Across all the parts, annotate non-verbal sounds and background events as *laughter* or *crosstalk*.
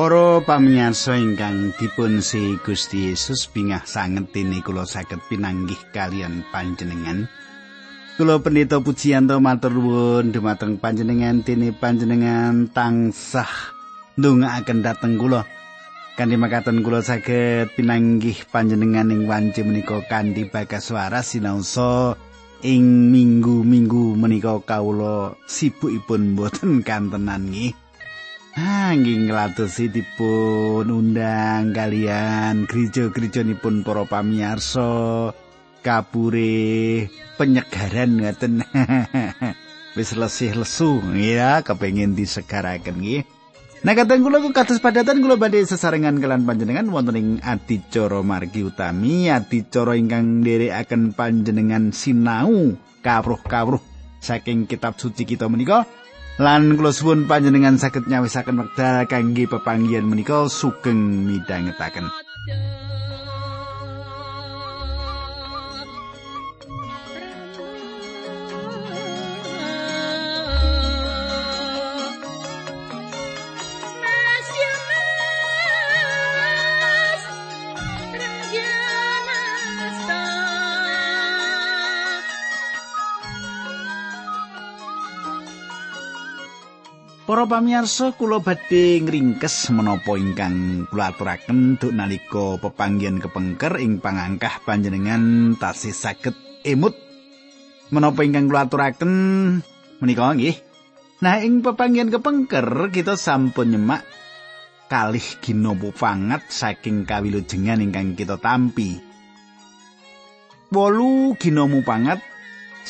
Para pamirsa ingkang dipun si Gusti Yesus bingah sanget dene kula saged pinanggih kalian panjenengan. Kula pendeta pujiyanto matur nuwun dumateng panjenengan dene panjenengan tansah ndongaaken dhateng kula. Kanthi makaten kula saged pinanggih panjenengan ing wanci menika kanthi bagas waras sinaosa ing minggu-minggu menika kawula sibukipun boten kantenan nggih. Angging ngladosi dipun undang kalian gereja-gerejanipun para pamirsa kapure penyegaran ngaten. *laughs* Wis lesih lesu ya kepengin disegaraken nggih. Nah kadang kula kados padatan kula badhe sesarengan kelan panjenengan wonten ing adicara margi utami adicara ingkang nderekaken panjenengan sinau kawruh-kawruh saking kitab suci kita menika Lan kula suwun panjenengan saged nyawisaken wekdal kangge pepanggihan menika sugeng midhangetaken. Para pamirsa kula badhe ngringkes menapa ingkang kula aturaken duk nalika pepanggihan kepengker ing pangangkah panjenengan tasih saged emut menapa ingkang kula aturaken menika nggih. Nah ing pepanggihan kepengker kita sampun nyemak kalih ginomo pangat saking kawilujengan ingkang kita tampi. Wolu ginomo pangat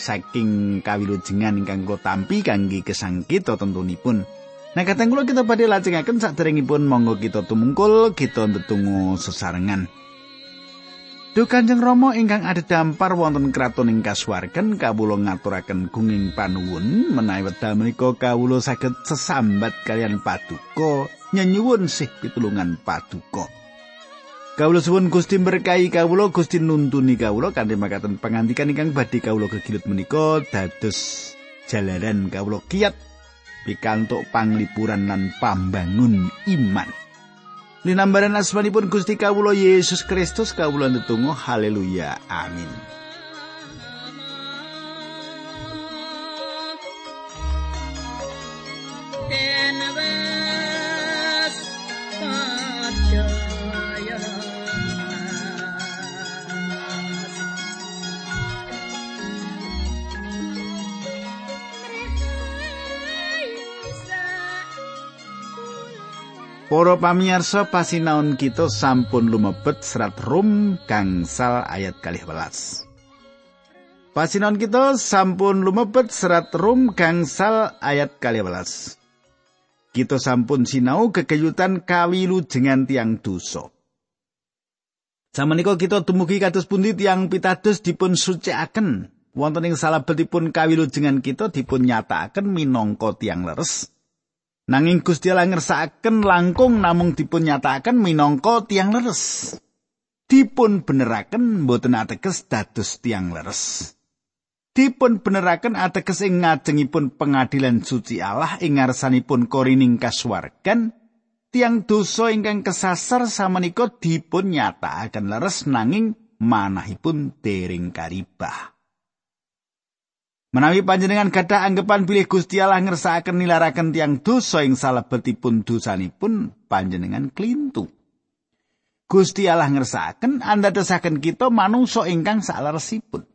saking kawilujengan ingkang kula tampi kangge kesangkita tentunipun. Nah kateng kula kita badhe lajengaken saderengipun monggo kita tumungkul kita ndedonga sesarengan. Duh Kanjeng Rama ingkang ada dampar wonten kraton ing kasuwarken kawula ngaturaken gunging panuwun menawi wekdal menika kawula saged sesambat kalian paduka nyenyuwun sih pitulungan paduka. Kawula suwun Gusti berkahi kawula Gusti nuntuni kawula kanthi makaten pangandikan ingkang badhe kawula gegilut menika dados jalaran kawula kiat pikantuk panglipuran lan pambangun iman. Linambaran asmanipun Gusti kawula Yesus Kristus kawula netunggal haleluya amin. Para pamirsa pasinaon kita sampun lumebet serat Rum gangsal ayat kalih welas. Pasinaon kita sampun lumebet serat Rum gangsal ayat kalih welas. Kita sampun sinau kekeyutan kawilujengan tiang dosa. Samenika kita dumugi kados pundi tiang pitados dipun sucikaken wonten ing salebetipun kawilujengan kita dipun nyatakaken minangka tiang leres. Nanging Gusti Allah ngersakaken langkung namung dipun nyatakaken minangka tiang leres. Dipun beneraken mboten ateges dados tiang leres. Dipun beneraken ateges ing ngajengipun pengadilan suci Allah ing ngarsanipun korining kasuwargan tiang dosa ingkang kesasar samenika dipun nyatakaken leres nanging manahipun dering karibah. Menawi panjenengan gadah anggapan bilih Gusti Allah ngersakaken nilaraken tiang dosa ing salebetipun dosanipun panjenengan klintu. Gusti Allah ngersakaken andadosaken kita manungsa ingkang saleresipun.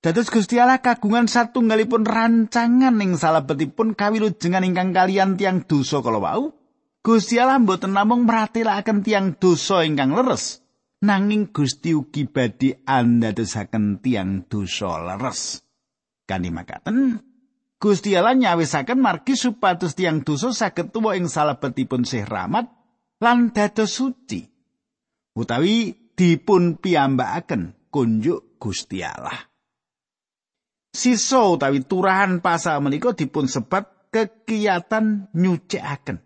Dados Gusti Allah kagungan satunggalipun rancangan ing salebetipun kawilujengan ingkang kalian tiang dosa kala wau. Gusti Allah mboten namung meratelaken tiang dosa ingkang leres, nanging Gusti ugi badhe andadosaken tiang dosa leres. Kanthi makaten Gusti Allah nyawisaken margi supados tiang dosa saged tuwa ing salebetipun sih rahmat lan dados suci. Utawi dipun piyambakaken kunjuk Gusti Allah. Utawi turahan pasal menika dipun sebat kegiatan nyucikaken.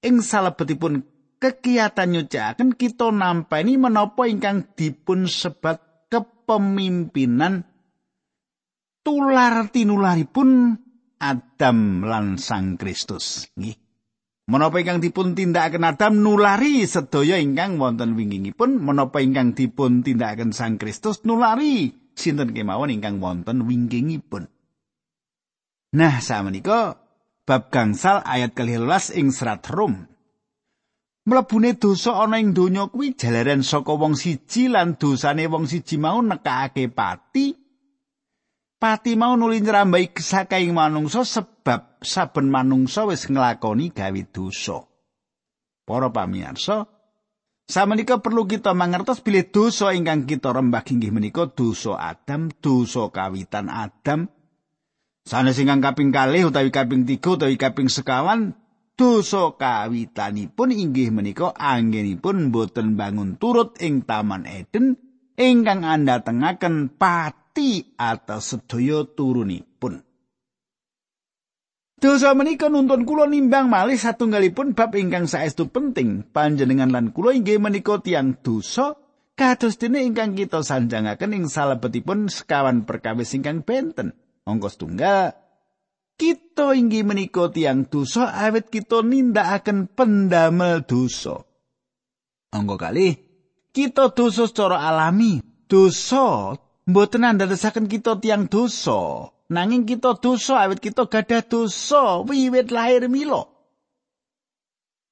Ing salebetipun kegiatan nyucikaken kita nampani menapa ingkang dipun sebat kepemimpinan tular tinularipun Adam lan Sang Kristus nggih. Menapa ingkang dipun tindakaken Adam nulari sedaya ingkang wonten wingingipun, menapa ingkang dipun tindakaken Sang Kristus nulari sinten kemawon ingkang wonten wingingipun. Nah, samenika bab gangsal ayat ke-12 ing serat Rom. Mlebune dosa ana ing donya kuwi jalaran saka wong siji lan dosane wong siji mau nekake pati. Pati mau nuli nyrambai sakaing manungsa sebab saben manungsa wis nglakoni gawe dosa. Para pamirsa, samenika perlu kita mangertos bilih dosa ingkang kita rembah inggih menika dosa Adam, dosa kawitan Adam. Sanes ingkang kaping kalih utawi kaping tiga utawi kaping sekawan dosa kawitanipun inggih menika anggenipun boten bangun turut ing Taman Eden ingkang anda tengaken pati atau sedaya turunipun. Dosa menika nuntun kula nimbang malih satunggalipun bab ingkang saestu penting panjenengan lan kula inggih menika tiang dosa kados dene ingkang kita sanjangaken ing salebetipun sekawan perkawis ingkang benten. Ongkos tunggal kita inggih menika tiang dosa awet kita nindakaken pendamel dosa. Anggo kali kita dosa secara alami. Dosa mboten andadosaken kita tiang dosa. Nanging kita dosa awet kita gadah dosa wiwit lahir milo.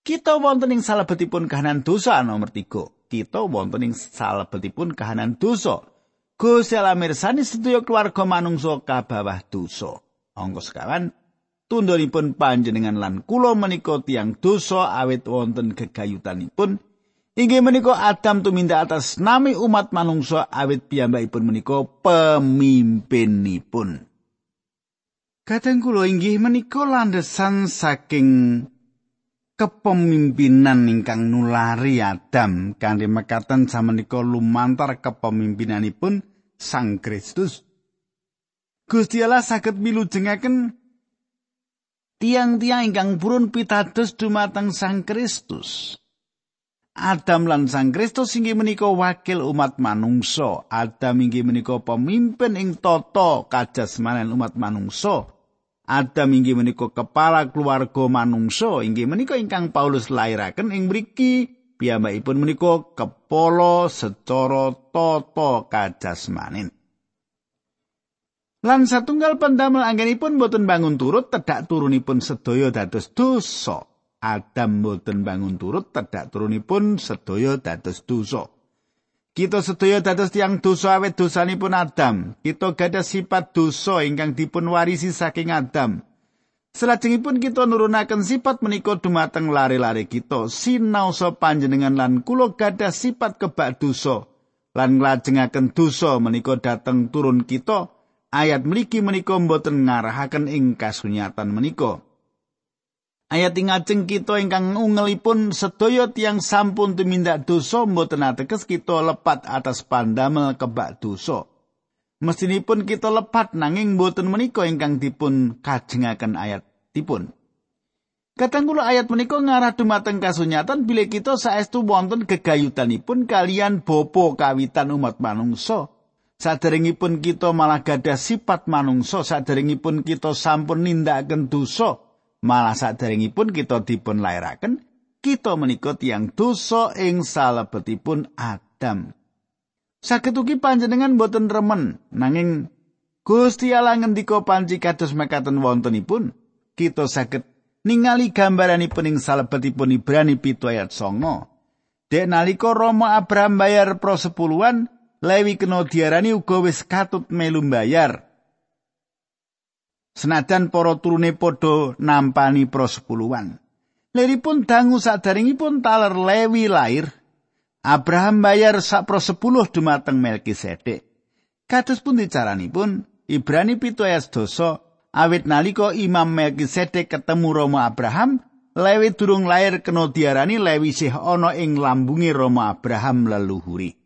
Kita wonten ing salebetipun kahanan dosa nomor tiga. Kita wonten ing salebetipun kahanan dosa. Gusti Allah mirsani sedaya keluarga manungsa kabawah dosa. Angka sekawan tundhonipun panjenengan lan kula menika tiang dosa awit wonten gegayutanipun inggih menika Adam tumindak atas nami umat manungsa awit piyambakipun menika pemimpinipun. Kadang kula inggih menika landesan saking kepemimpinan ingkang nulari Adam kanthi mekaten samenika lumantar kepemimpinanipun Sang Kristus Gusti Allah saged milujengaken tiang-tiang ingkang purun pitados dumateng Sang Kristus. Adam lan Sang Kristus inggih menika wakil umat manungsa. Adam inggih menika pemimpin ing tata kajasmanan umat manungsa. Adam inggih menika kepala keluarga manungsa. Inggih menika ingkang Paulus lairaken ing mriki piyambakipun menika kepala secara tata kajasmanin. Lan satunggal pendamel anggenipun boten bangun turut tedak turunipun sedaya dados dosa. Adam boten bangun turut tedak turunipun sedaya dados dosa. Kita sedaya dados tiang dosa awet dosanipun Adam. Kita gadah sifat dosa ingkang dipun warisi saking Adam. Selajengipun kita nurunaken sifat menika dumateng lare-lare kita. Sinaosa panjenengan lan kula gadah sifat kebak dosa. Lan nglajengaken dosa menika dateng turun kita. ayat mliki menika mboten ngarahaken ing kasunyatan menika. Ayat ing ajeng kita ingkang ungelipun sedaya tiang sampun tumindak dosa mboten ateges kita lepat atas pandamel kebak dosa. Mestinipun kita lepat nanging mboten menika ingkang dipun kajengaken ayat dipun. Katanggula ayat menika ngarah dumateng kasunyatan bila kita saestu wonten gegayutanipun kalian bopo kawitan umat manungsa. Saderengipun kita malah gadah sifat manungsa, saderengipun kita sampun nindakaken dosa, malah saderengipun kita dipun lairaken, kita menika tiyang dosa ing salebetipun Adam. Saged ugi panjenengan boten remen, nanging Gusti Allah ngendika panci kados mekaten wontenipun, kita saged ningali gambaranipun ing salebetipun Ibrani 7 ayat 9. Dek nalika Rama Abraham bayar pro sepuluhan, Lewi kena diarani uga wis katut melu mbayar. Senajan para turune padha nampani prosepuluhan. Leripun dangu sadaringipun taler Lewi lair, Abraham bayar sak prosepuluh dumateng Melkisedek. Kados pun dicaranipun, Ibrani pitu ayat dosa, awit nalika Imam Melkisedek ketemu Romo Abraham, Lewi durung lair kena diarani Lewi sih ana ing lambungi Romo Abraham leluhuri.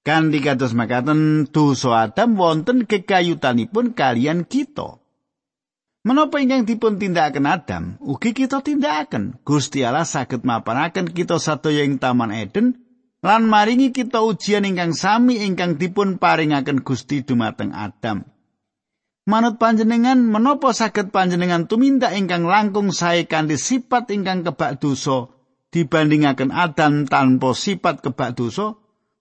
Kanthi kados makaten dosa Adam wonten kekayutanipun kalian kita. Menapa ingkang dipun tindakaken Adam, ugi kita tindakaken. Gusti Allah saged mapanaken kita sadaya ing Taman Eden lan maringi kita ujian ingkang sami ingkang dipun paringaken Gusti dumateng Adam. Manut panjenengan menapa saged panjenengan tumindak ingkang langkung sae kanthi sifat ingkang kebak dosa dibandingaken Adam tanpa sifat kebak dosa?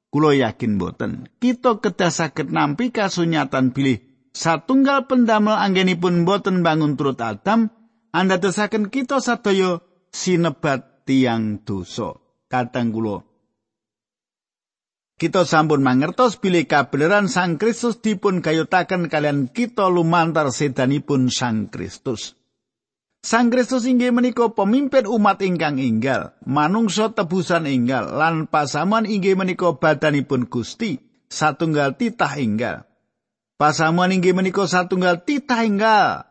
Kulo yakin boten. Kita kedah saged nampi kasunyatan bilih satunggal pendamel anggenipun boten bangun turut Adam, anda tesaken kita sadaya sinebat tiang dosa. Katang kulo Kita sampun mangertos bilih kabeneran Sang Kristus dipun gayutaken kalian kita lumantar sedanipun Sang Kristus. Sang Kristus inggih menika pemimpin umat ingkang inggal, manungsa tebusan inggal lan pasaman inggih menika badanipun Gusti, satunggal titah inggal. Pasaman inggih menika satunggal titah inggal.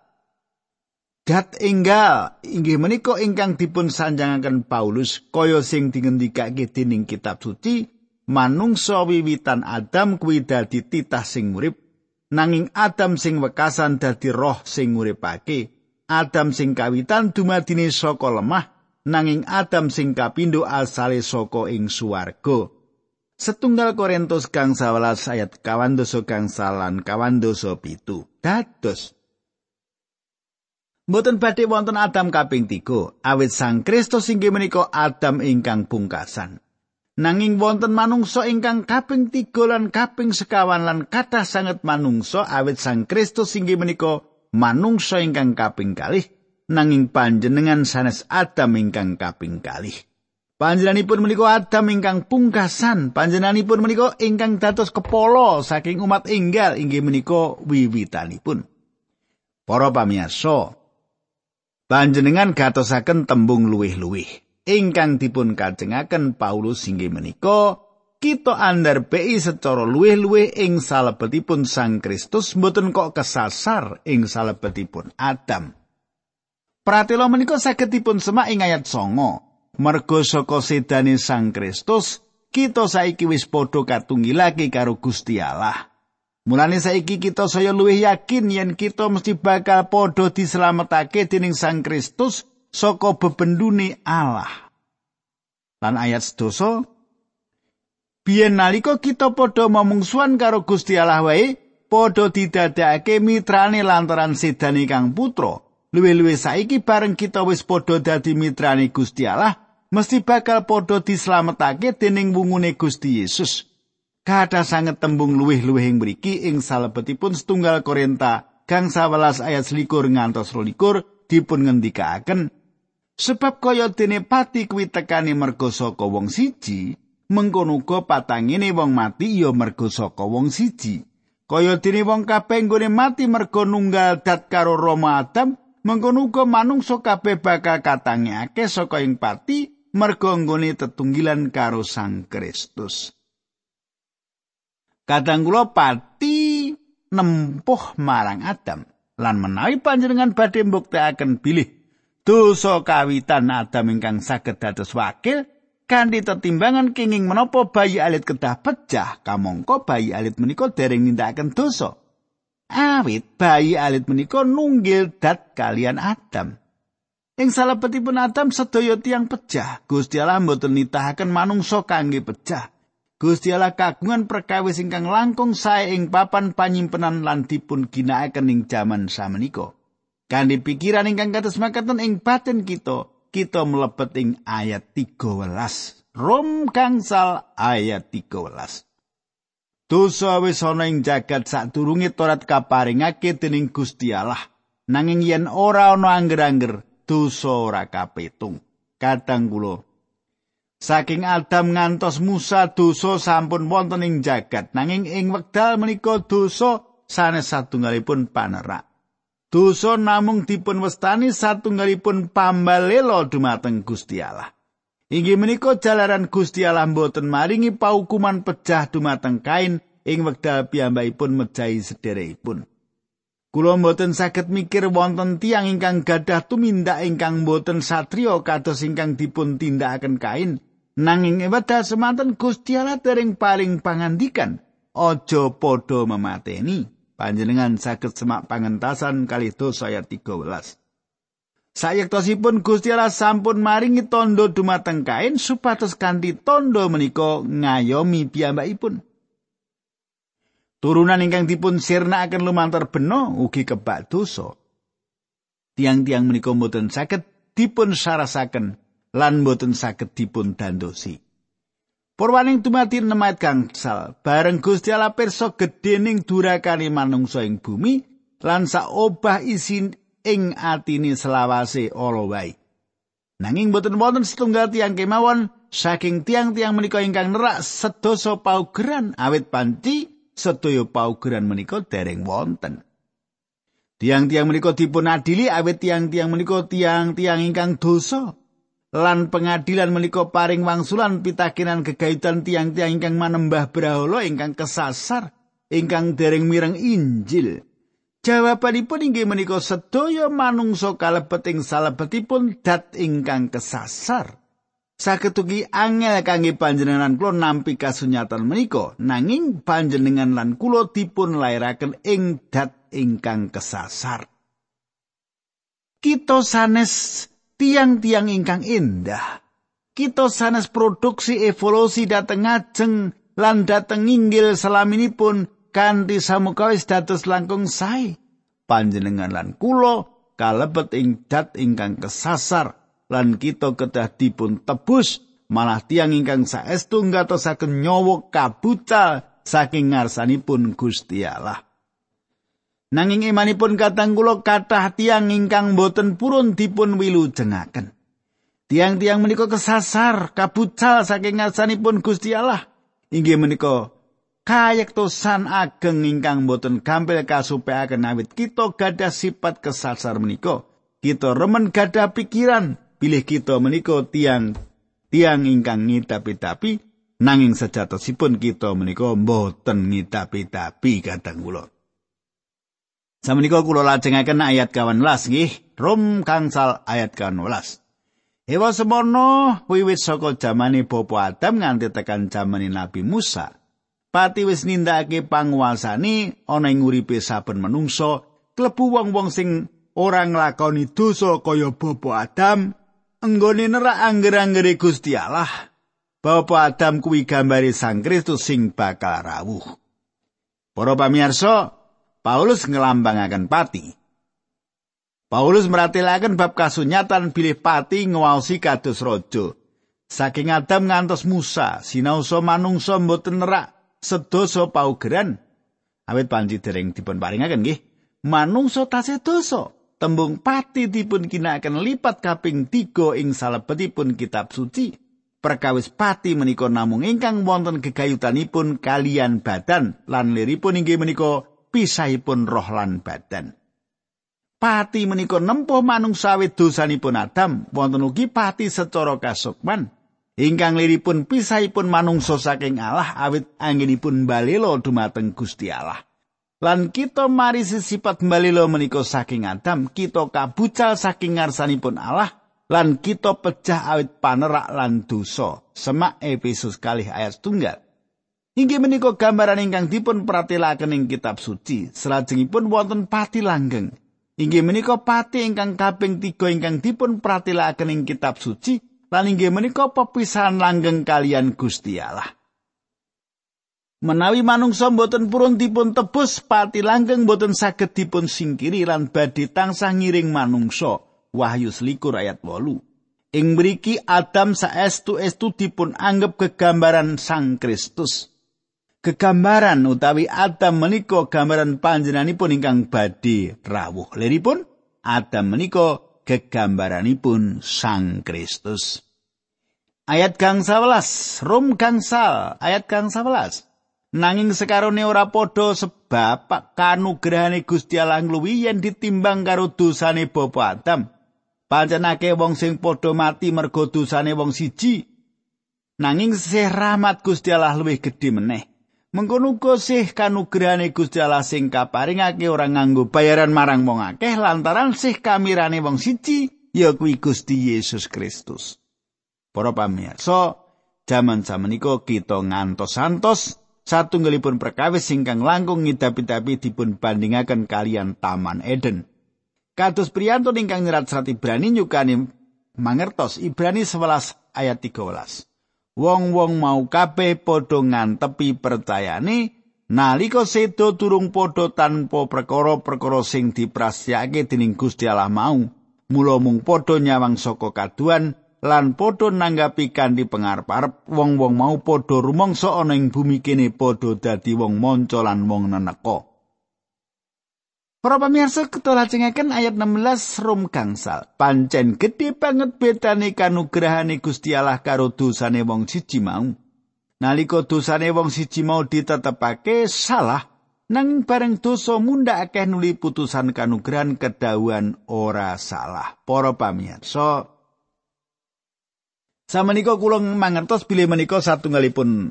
Dat inggal inggih menika ingkang dipun sanjangaken Paulus kaya sing dingendikake dening kitab suci manungsa wiwitan Adam kuwi dadi titah sing urip nanging Adam sing wekasan dadi roh sing uripake Adam sing kawitan dumadine saka lemah nanging Adam sing kapindo asale saka ing swarga Setunggal Korintus kang 11 ayat kawan dosa kang salan kawan dosa pitu. Dados. Mboten badhe wonten Adam kaping tiga, awit Sang Kristus inggih menika Adam ingkang pungkasan. Nanging wonten manungsa ingkang kaping tiga lan kaping sekawan lan kathah sanget manungsa awit Sang Kristus inggih menika manungsa ingkang kaping kalih nanging panjenengan sanes Adam ingkang kaping kalih. Panjenenganipun menika Adam ingkang pungkasan, panjenenganipun menika ingkang dados kepala saking umat enggal inggih menika wiwitanipun. Para pamirsa, panjenengan gatosaken tembung luwih-luwih. ingkang dipun kajengaken Paulus inggih menika kita andar bei secara luwih-luwih ing salebetipun Sang Kristus mboten kok kesasar ing salebetipun Adam. Pratela menika saged dipun semak ing ayat 9. Mergo saka sedane Sang Kristus, kita saiki wis padha katunggilake karo Gusti Allah. Mulane saiki kita saya luwih yakin yen kita mesti bakal padha dislametake dening Sang Kristus saka bebendune Allah. Lan ayat sedoso Biyen nalika kita padha mamungsuhan karo Gusti Allah wae, padha didadekake mitrane lantaran sedane kang putra. Luwih-luwih saiki bareng kita wis padha dadi mitrane Gusti Allah, mesti bakal padha dislametake dening wungune Gusti Yesus. Kada sanget tembung luwih-luwih ing mriki ing salebetipun setunggal Korinta kang 11 ayat 21 ngantos 22 dipun ngendikaken Sebab kaya dene pati kuwi tekani mergo saka wong siji, mengkono uga patangene wong mati ya mergo saka wong siji. Kaya dene wong kabeh nggone mati mergo nunggal dat karo Rama Adam, mengkono uga manungsa kabeh bakal katangake saka ing pati mergo nggone tetunggilan karo Sang Kristus. Kadang kula pati nempuh marang Adam lan menawi panjenengan badhe mbuktekaken bilih dosa kawitan Adam ingkang saged dados wakil kanthi tetimbangan kenging menapa bayi alit kedah pecah kamangka bayi alit menika dereng nindakaken dosa. Awit bayi alit menika nunggil dat kalian Adam. Ing salebetipun Adam sedaya tiang pecah Gusti Allah mboten nitahaken manungsa kangge pecah. Gusti Allah kagungan perkawis ingkang langkung sae ing papan panyimpenan lan dipun ginakaken ing jaman samenika. Kanthi pikiran ingkang kados makaten ing batin kita, kita mlebet ing ayat 13. Rom kangsal ayat 13. Dosa wis ana ing jagat sadurunge Torat kaparingake dening Gusti Allah. Nanging yen ora ana angger-angger, dosa ora kapetung. Kadang kula Saking Adam ngantos Musa dosa sampun wonten ing jagat nanging ing wekdal menika dosa sanes satunggalipun panerak. Dosa namung dipun wastani satunggalipun pambalela dumateng Gusti Allah. Inggih menika jalaran Gusti Allah mboten maringi paukuman pecah dumateng kain ing wekdal piyambakipun mejahi sederekipun. Kula mboten saged mikir wonten tiang ingkang gadah tumindak ingkang mboten satriya kados ingkang dipun tindakaken kain. Nanging wedal semanten Gusti Allah dereng paling pangandikan, aja padha memateni. Panjenengan saged semak pangentasan kali dosa ayat 13. Sayektosipun Gusti Allah sampun maringi tondo dumateng kain supados kanthi tondo menika ngayomi piyambakipun. Turunan ingkang dipun sirnakaken lumantar beno ugi kebak dosa. Tiang-tiang menika mboten saged dipun sarasaken lan mboten saged dipun dandosi. Purwaning dumati nemat gangsal, bareng Gusti Allah pirsa gedhening durakane manungsa ing bumi lan sak obah isin ing atine selawase ala wae. Nanging boten wonten setunggal tiang kemawon saking tiang-tiang menika ingkang nerak sedasa paugeran awit panci sedaya paugeran menika dereng wonten. Tiang-tiang menika dipun adili awit tiang-tiang menika tiang-tiang ingkang dosa. Lan pengadilan menika paring wangsulan pitakinan gegayutan tiang-tiang ingkang manembah brahala ingkang kesasar, ingkang dereng mireng Injil. Jawabanipun inggih menika sedaya manungsa kalebet ing salebetipun dat ingkang kesasar. Saketuki angel kangge panjenengan kula nampi kasunyatan menika nanging panjenengan lan kula dipun lairaken ing dat ingkang kesasar. Kita sanes tiang-tiang ingkang indah. Kita sanes produksi evolusi dateng ngajeng lan dateng inggil selaminipun kanthi samukawis dados langkung sae panjenengan lan kula kalebet ing dat ingkang kesasar lan kita kedah dipun tebus malah tiang ingkang saestu ngatosaken nyawa kabucal saking ngarsanipun Gusti Allah Nanging imanipun katang kula kathah tiang ingkang boten purun dipun wilujengaken. Tiang-tiang menika kesasar, kabucal saking ngarsanipun Gusti Allah. Inggih menika kayektosan ageng ingkang boten gampil kasupeaken awit. Kita gadah sifat kesasar menika. Kita remen gadah pikiran. Pilih kita menika tiang tiang ingkang ngitapi-tapi. Nanging sejatosipun kita menika boten ngitapi-tapi kadang kula Samenika kula lajengaken ayat 18 nggih. Rom kangsal ayat 18 Ewa semono wiwit saka jamane Bapa Adam nganti tekan jamane Nabi Musa. Pati wis nindakake panguasane ana ing uripe saben manungsa klebu wong-wong sing ora nglakoni dosa kaya bapa Adam enggone nerak angger-anggere Gusti Allah. Bapa Adam kuwi gambare Sang Kristus sing bakal rawuh. Para pamirsa, Paulus ngelambangaken pati. Paulus meratelaken bab kasunyatan bilih pati ngawaosi kados raja. Saking Adam ngantos Musa, sinausa manungsa mboten nerak sedasa paugeran awit panci dereng dipun paringaken nggih manungsa tasih dosa tembung pati dipun kinakaken lipat kaping tiga ing salebetipun kitab suci perkawis pati menika namung ingkang wonten gegayutanipun kalian badan lan liripun inggih menika pisahipun roh lan badan Pati menika nempuh manungsa awit dosanipun Adam wonten ugi pati secara kasukman ingkang liripun pisahipun manungsa saking Allah awit anggenipun balelo dumateng Gusti Allah. Lan kita mari sifat balelo menika saking Adam, kita kabucal saking ngarsanipun Allah, lan kita pecah awit panerak lan dosa. Semak Efesus kali ayat tunggal. Inggih menika gambaran ingkang dipun pratelaken ing kitab suci, salajengipun wonten pati langgeng. Inggih menika pati ingkang kaping tiga ingkang dipun pratelaken ing kitab suci, lan inggih menika pepisahan langgeng kalian Gusti Allah. Menawi manungsa boten purun dipun tebus pati langgeng boten saged dipun singkiri lan badhe tansah ngiring manungsa. Wahyu selikur ayat 8. Ing mriki Adam saestu estu dipun anggap kegambaran Sang Kristus. Kegambaran utawi Adam menika gambaran panjenenganipun ingkang badhe rawuh. Liripun Adam menika gegambaranipun Sang Kristus. Ayat gang 11, Rom gangsal, ayat gang 11. Nanging sekarone ora padha sebab kanugrahane Gusti Allah ngluwi yen ditimbang karo dosane Bapa Adam. Panjenake wong sing padha mati mergo dosane wong siji. Nanging sih rahmat Gusti Allah luwih gedhe meneh. Mengkono sih kanugrahane Gusti Allah sing kaparingake ora nganggo bayaran marang wong akeh lantaran sih kamirane wong siji ya kuwi Gusti Yesus Kristus. Para pamirsa, jaman-jaman kita ngantos-antos satunggalipun perkawis ingkang langkung ngidapi-dapi dipun bandingaken kalian Taman Eden. Kados priyantun ingkang nyerat serat Ibrani nyukani mangertos Ibrani 11 ayat 13. Wong-wong mau kabeh padha ngantepi percayane nalika sedo turung padha tanpa perkara-perkara sing diprasyake dening Gusti Allah mau mula mung padha nyawang saka kaduan lan padha nanggapi kanthi pangarep-arep wong-wong mau padha rumangsa ana ing bumi kene padha dadi wong manca lan wong neneka Para pamirsa lajengaken ayat 16 Rum gangsal. Pancen gedhe banget bedane kanugrahane Gusti Allah karo dosane wong siji mau. Nalika dosane wong siji mau ditetepake salah, nang bareng dosa munda akeh nuli putusan kanugrahan kedawuhan ora salah. Para pamirsa, samenika kula mangertos bilih menika satunggalipun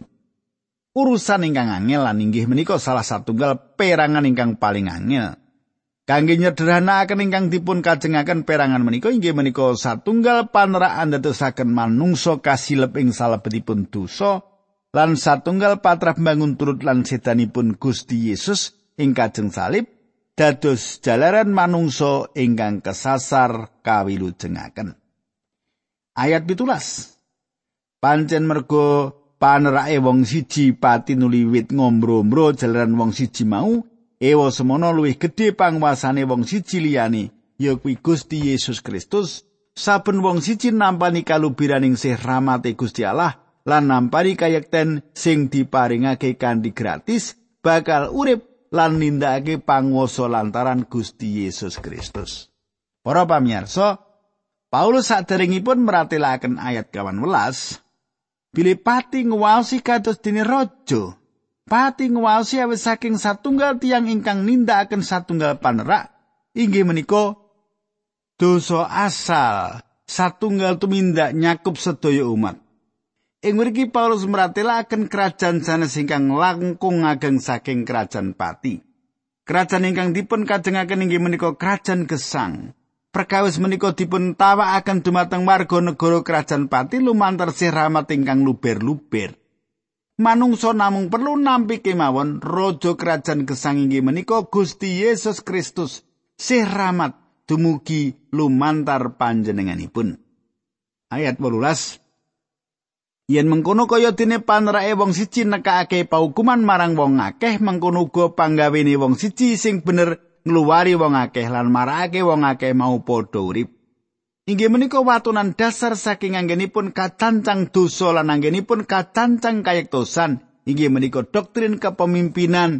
urusan ingkang angel lan inggih menika salah satunggal perangan ingkang paling angel. Kangge nyederhanakaken ingkang dipun kajengaken perangan menika inggih menika satunggal paneraan dadosaken manungsa kasilep ing salebetipun dosa lan satunggal patrap bangun turut lan sedanipun Gusti Yesus ing kajeng salib dados jalaran manungsa ingkang kesasar kawilujengaken. Ayat 17. Pancen mergo panerake wong siji pati nuli wit ngombro-ombro jalaran wong siji mau Ewa semono luwih gedhe panguasane wong siji liyane, ya kuwi Gusti Yesus Kristus. Saben wong siji nampani kalubiraning sih rahmate Gusti Allah lan nampani kayekten sing diparingake kanthi gratis bakal urip lan nindakake panguwasa lantaran Gusti Yesus Kristus. Para pamirsa, Paulus saderengipun meratelaken ayat 18, bilih pati ngwaosi kados dene raja pati ngwaosi awis saking satunggal tiang ingkang nindakaken satunggal panerak. Inggih menika dosa asal satunggal tumindak nyakup sedaya umat. Ing mriki Paulus meratelaken kerajaan sanes ingkang langkung ageng saking kerajaan pati. Kerajaan ingkang dipun kajengaken inggih menika kerajaan gesang. Perkawis menika dipun tawakaken dumateng warga negara kerajaan pati lumantar sih rahmat ingkang luber-luber. Manungsa namung perlu nampi kemawon raja kerajaan gesang inggih menika Gusti Yesus Kristus. Sih rahmat dumugi lumantar panjenenganipun. Ayat 18 Yen mengkono kaya dene panrake wong siji nekake paukuman marang wong akeh mengkono uga panggawene wong siji sing bener ngluwari wong akeh lan marake wong akeh mau padha urip Inggih menika watunan dasar saking anggenipun kacancang dosa lan anggenipun kacancang kayektosan. Inggih menika doktrin kepemimpinan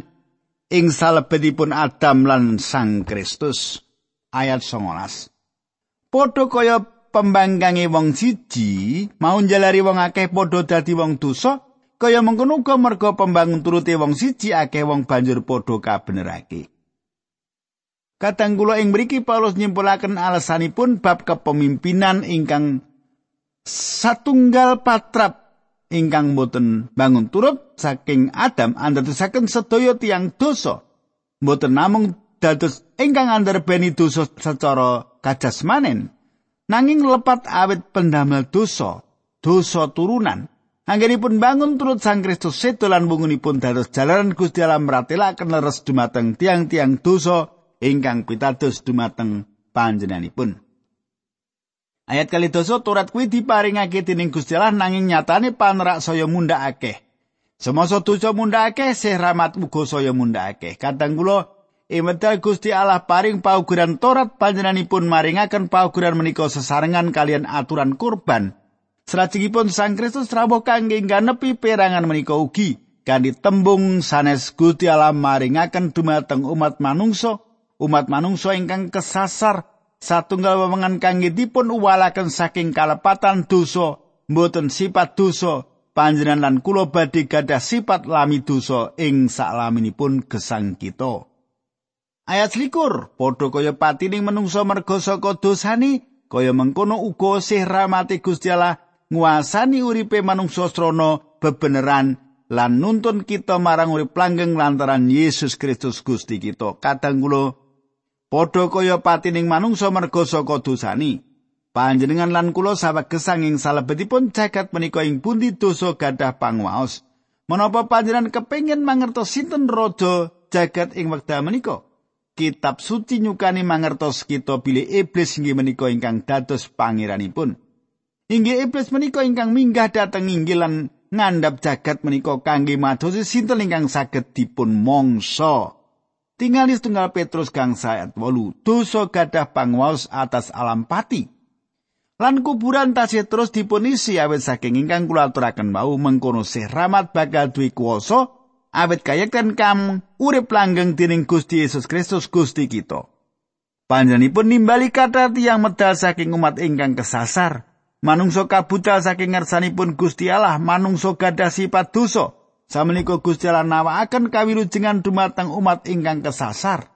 ing salebetipun Adam lan Sang Kristus. Ayat 19. Padha kaya pembangkange wong siji mau njalari wong akeh padha dadi wong dosa, kaya mengkono uga merga pembangun turute wong siji akeh wong banjur padha kabenerake. Kadang kula ing mriki Paulus nyimpulaken alasanipun bab kepemimpinan ingkang satunggal patrap ingkang boten bangun turut saking Adam andadosaken sedaya tiang dosa. Boten namung dados ingkang andarbeni dosa secara kajasmanen, nanging lepat awit pendamel dosa, dosa turunan. Anggenipun bangun turut Sang Kristus sedolan bungunipun dados jalanan Gusti Allah meratelaken leres dumateng tiang-tiang dosa ingkang pitados dumateng panjenenganipun. Ayat kali doso turat kuwi diparingake dening Gusti Allah nanging nyatane panerak saya munda akeh. Semasa dosa munda akeh, sih rahmat uga saya munda akeh. Kadang kula Imedal Gusti Allah paring pauguran Torat panjenenganipun maringaken pauguran menika sesarengan kalian aturan kurban. Salajengipun Sang Kristus rawuh kangge ngganepi perangan menika ugi kanthi tembung sanes Gusti Allah maringaken dumateng umat manungsa umat manungsa ingkang kesasar satunggal wewengan kangge dipun uwalaken saking kalepatan dosa mboten sifat dosa panjenengan lan kula badhe gadah sifat lami dosa ing saklaminipun gesang kita. Ayat likur padha kaya patining menungsa merga saka dosani kaya mengkono uga sih rahmati Gusti Allah nguasani uripe manungsa srana bebeneran lan nuntun kita marang urip langgeng lantaran Yesus Kristus Gusti kita. Kadang kula Padha kaya patining manungsa merga saka dosani. Panjenengan lan kula sawegesang ing salebetipun jagat menika ing pundi dosa gadah panguwaos. Menapa panjenengan kepengin mangertos sinten raja jagat ing wekdal menika? Kitab suci nyukani mangertos kita bilih iblis inggih menika ingkang dados pangeranipun. Inggih iblis menika ingkang minggah dhateng inggil lan ngandhap jagat menika kangge madosi sinten ingkang saged dipun mangsa. Tinggal tunggal Petrus gangsa ayat 8. Dosa gadah pangwaos atas alam pati. Lan kuburan tasih terus dipunisi awet saking ingkang kula aturaken wau mengkono sih rahmat bakal duwe kuwasa awet kayekten kam urip langgeng dening Gusti Yesus Kristus Gusti kita. Panjenenganipun nimbali kata tiyang medal saking umat ingkang kesasar. Manungso kabutal saking ngersanipun Gusti Allah, manungso gadah sifat dosa. Samenika Gusti Allah nawakaken kawilujengan dumateng umat ingkang kesasar.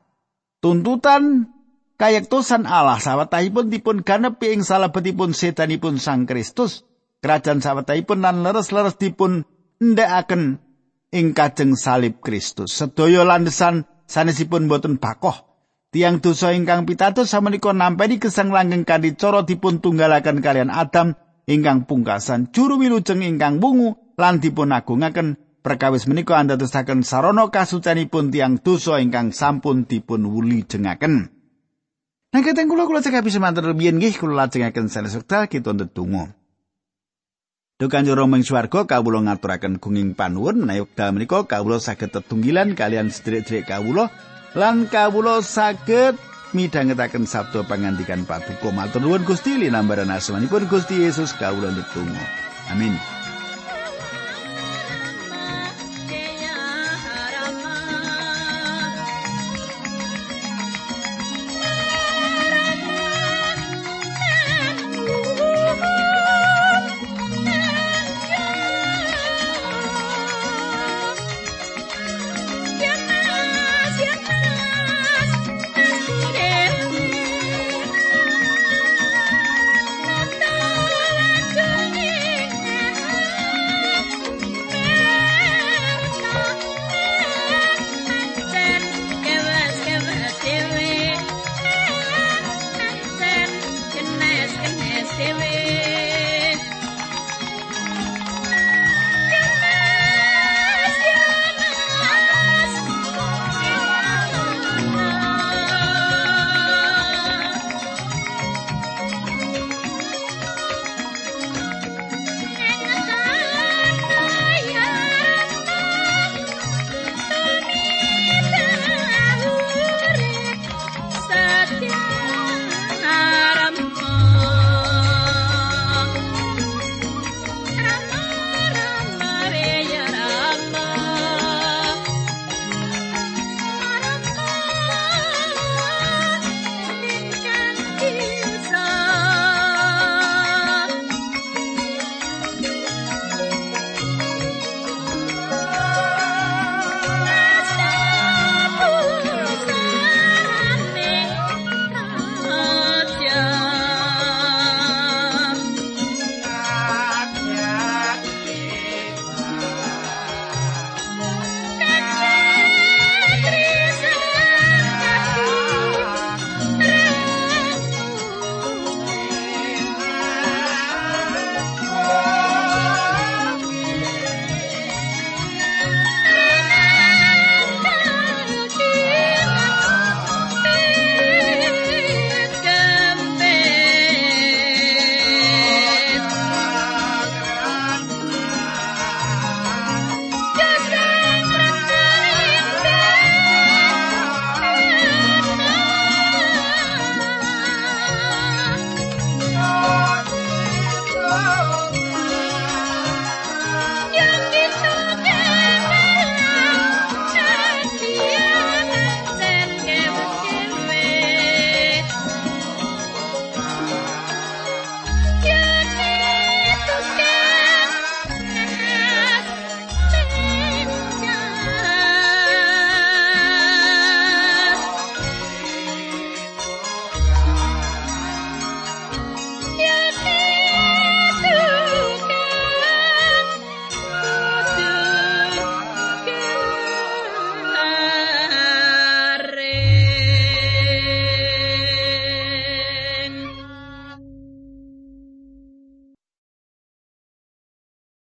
Tuntutan kayektosan Allah sawetahipun dipun ganepi ing salebetipun setanipun Sang Kristus. Kerajaan sawetahipun lan leres-leres dipun ndekaken ing kajeng salib Kristus. Sedaya landesan sanesipun boten bakoh. Tiang dosa ingkang pitados samenika nampi gesang langgeng kanthi cara dipun tunggalaken kalian Adam ingkang pungkasan juru wilujeng ingkang wungu lan dipun agungaken perkawis menika andadosaken sarana kasucanipun tiang dosa ingkang sampun dipun wulijengaken. Nah, keteng kula kula cekap bisa mantar biyen nggih kula lajengaken sanes wekdal kita ndedonga. Duh Kanjeng Rama ing swarga kawula ngaturaken gunging panuwun. Menawi wekdal menika kawula saged tetunggilan kalian sedherek-sedherek kawula. Lan kawula saged midhangetaken sabda pangandikan paduka matur nuwun Gusti linambaran asmanipun Gusti Yesus kawula ndedonga amin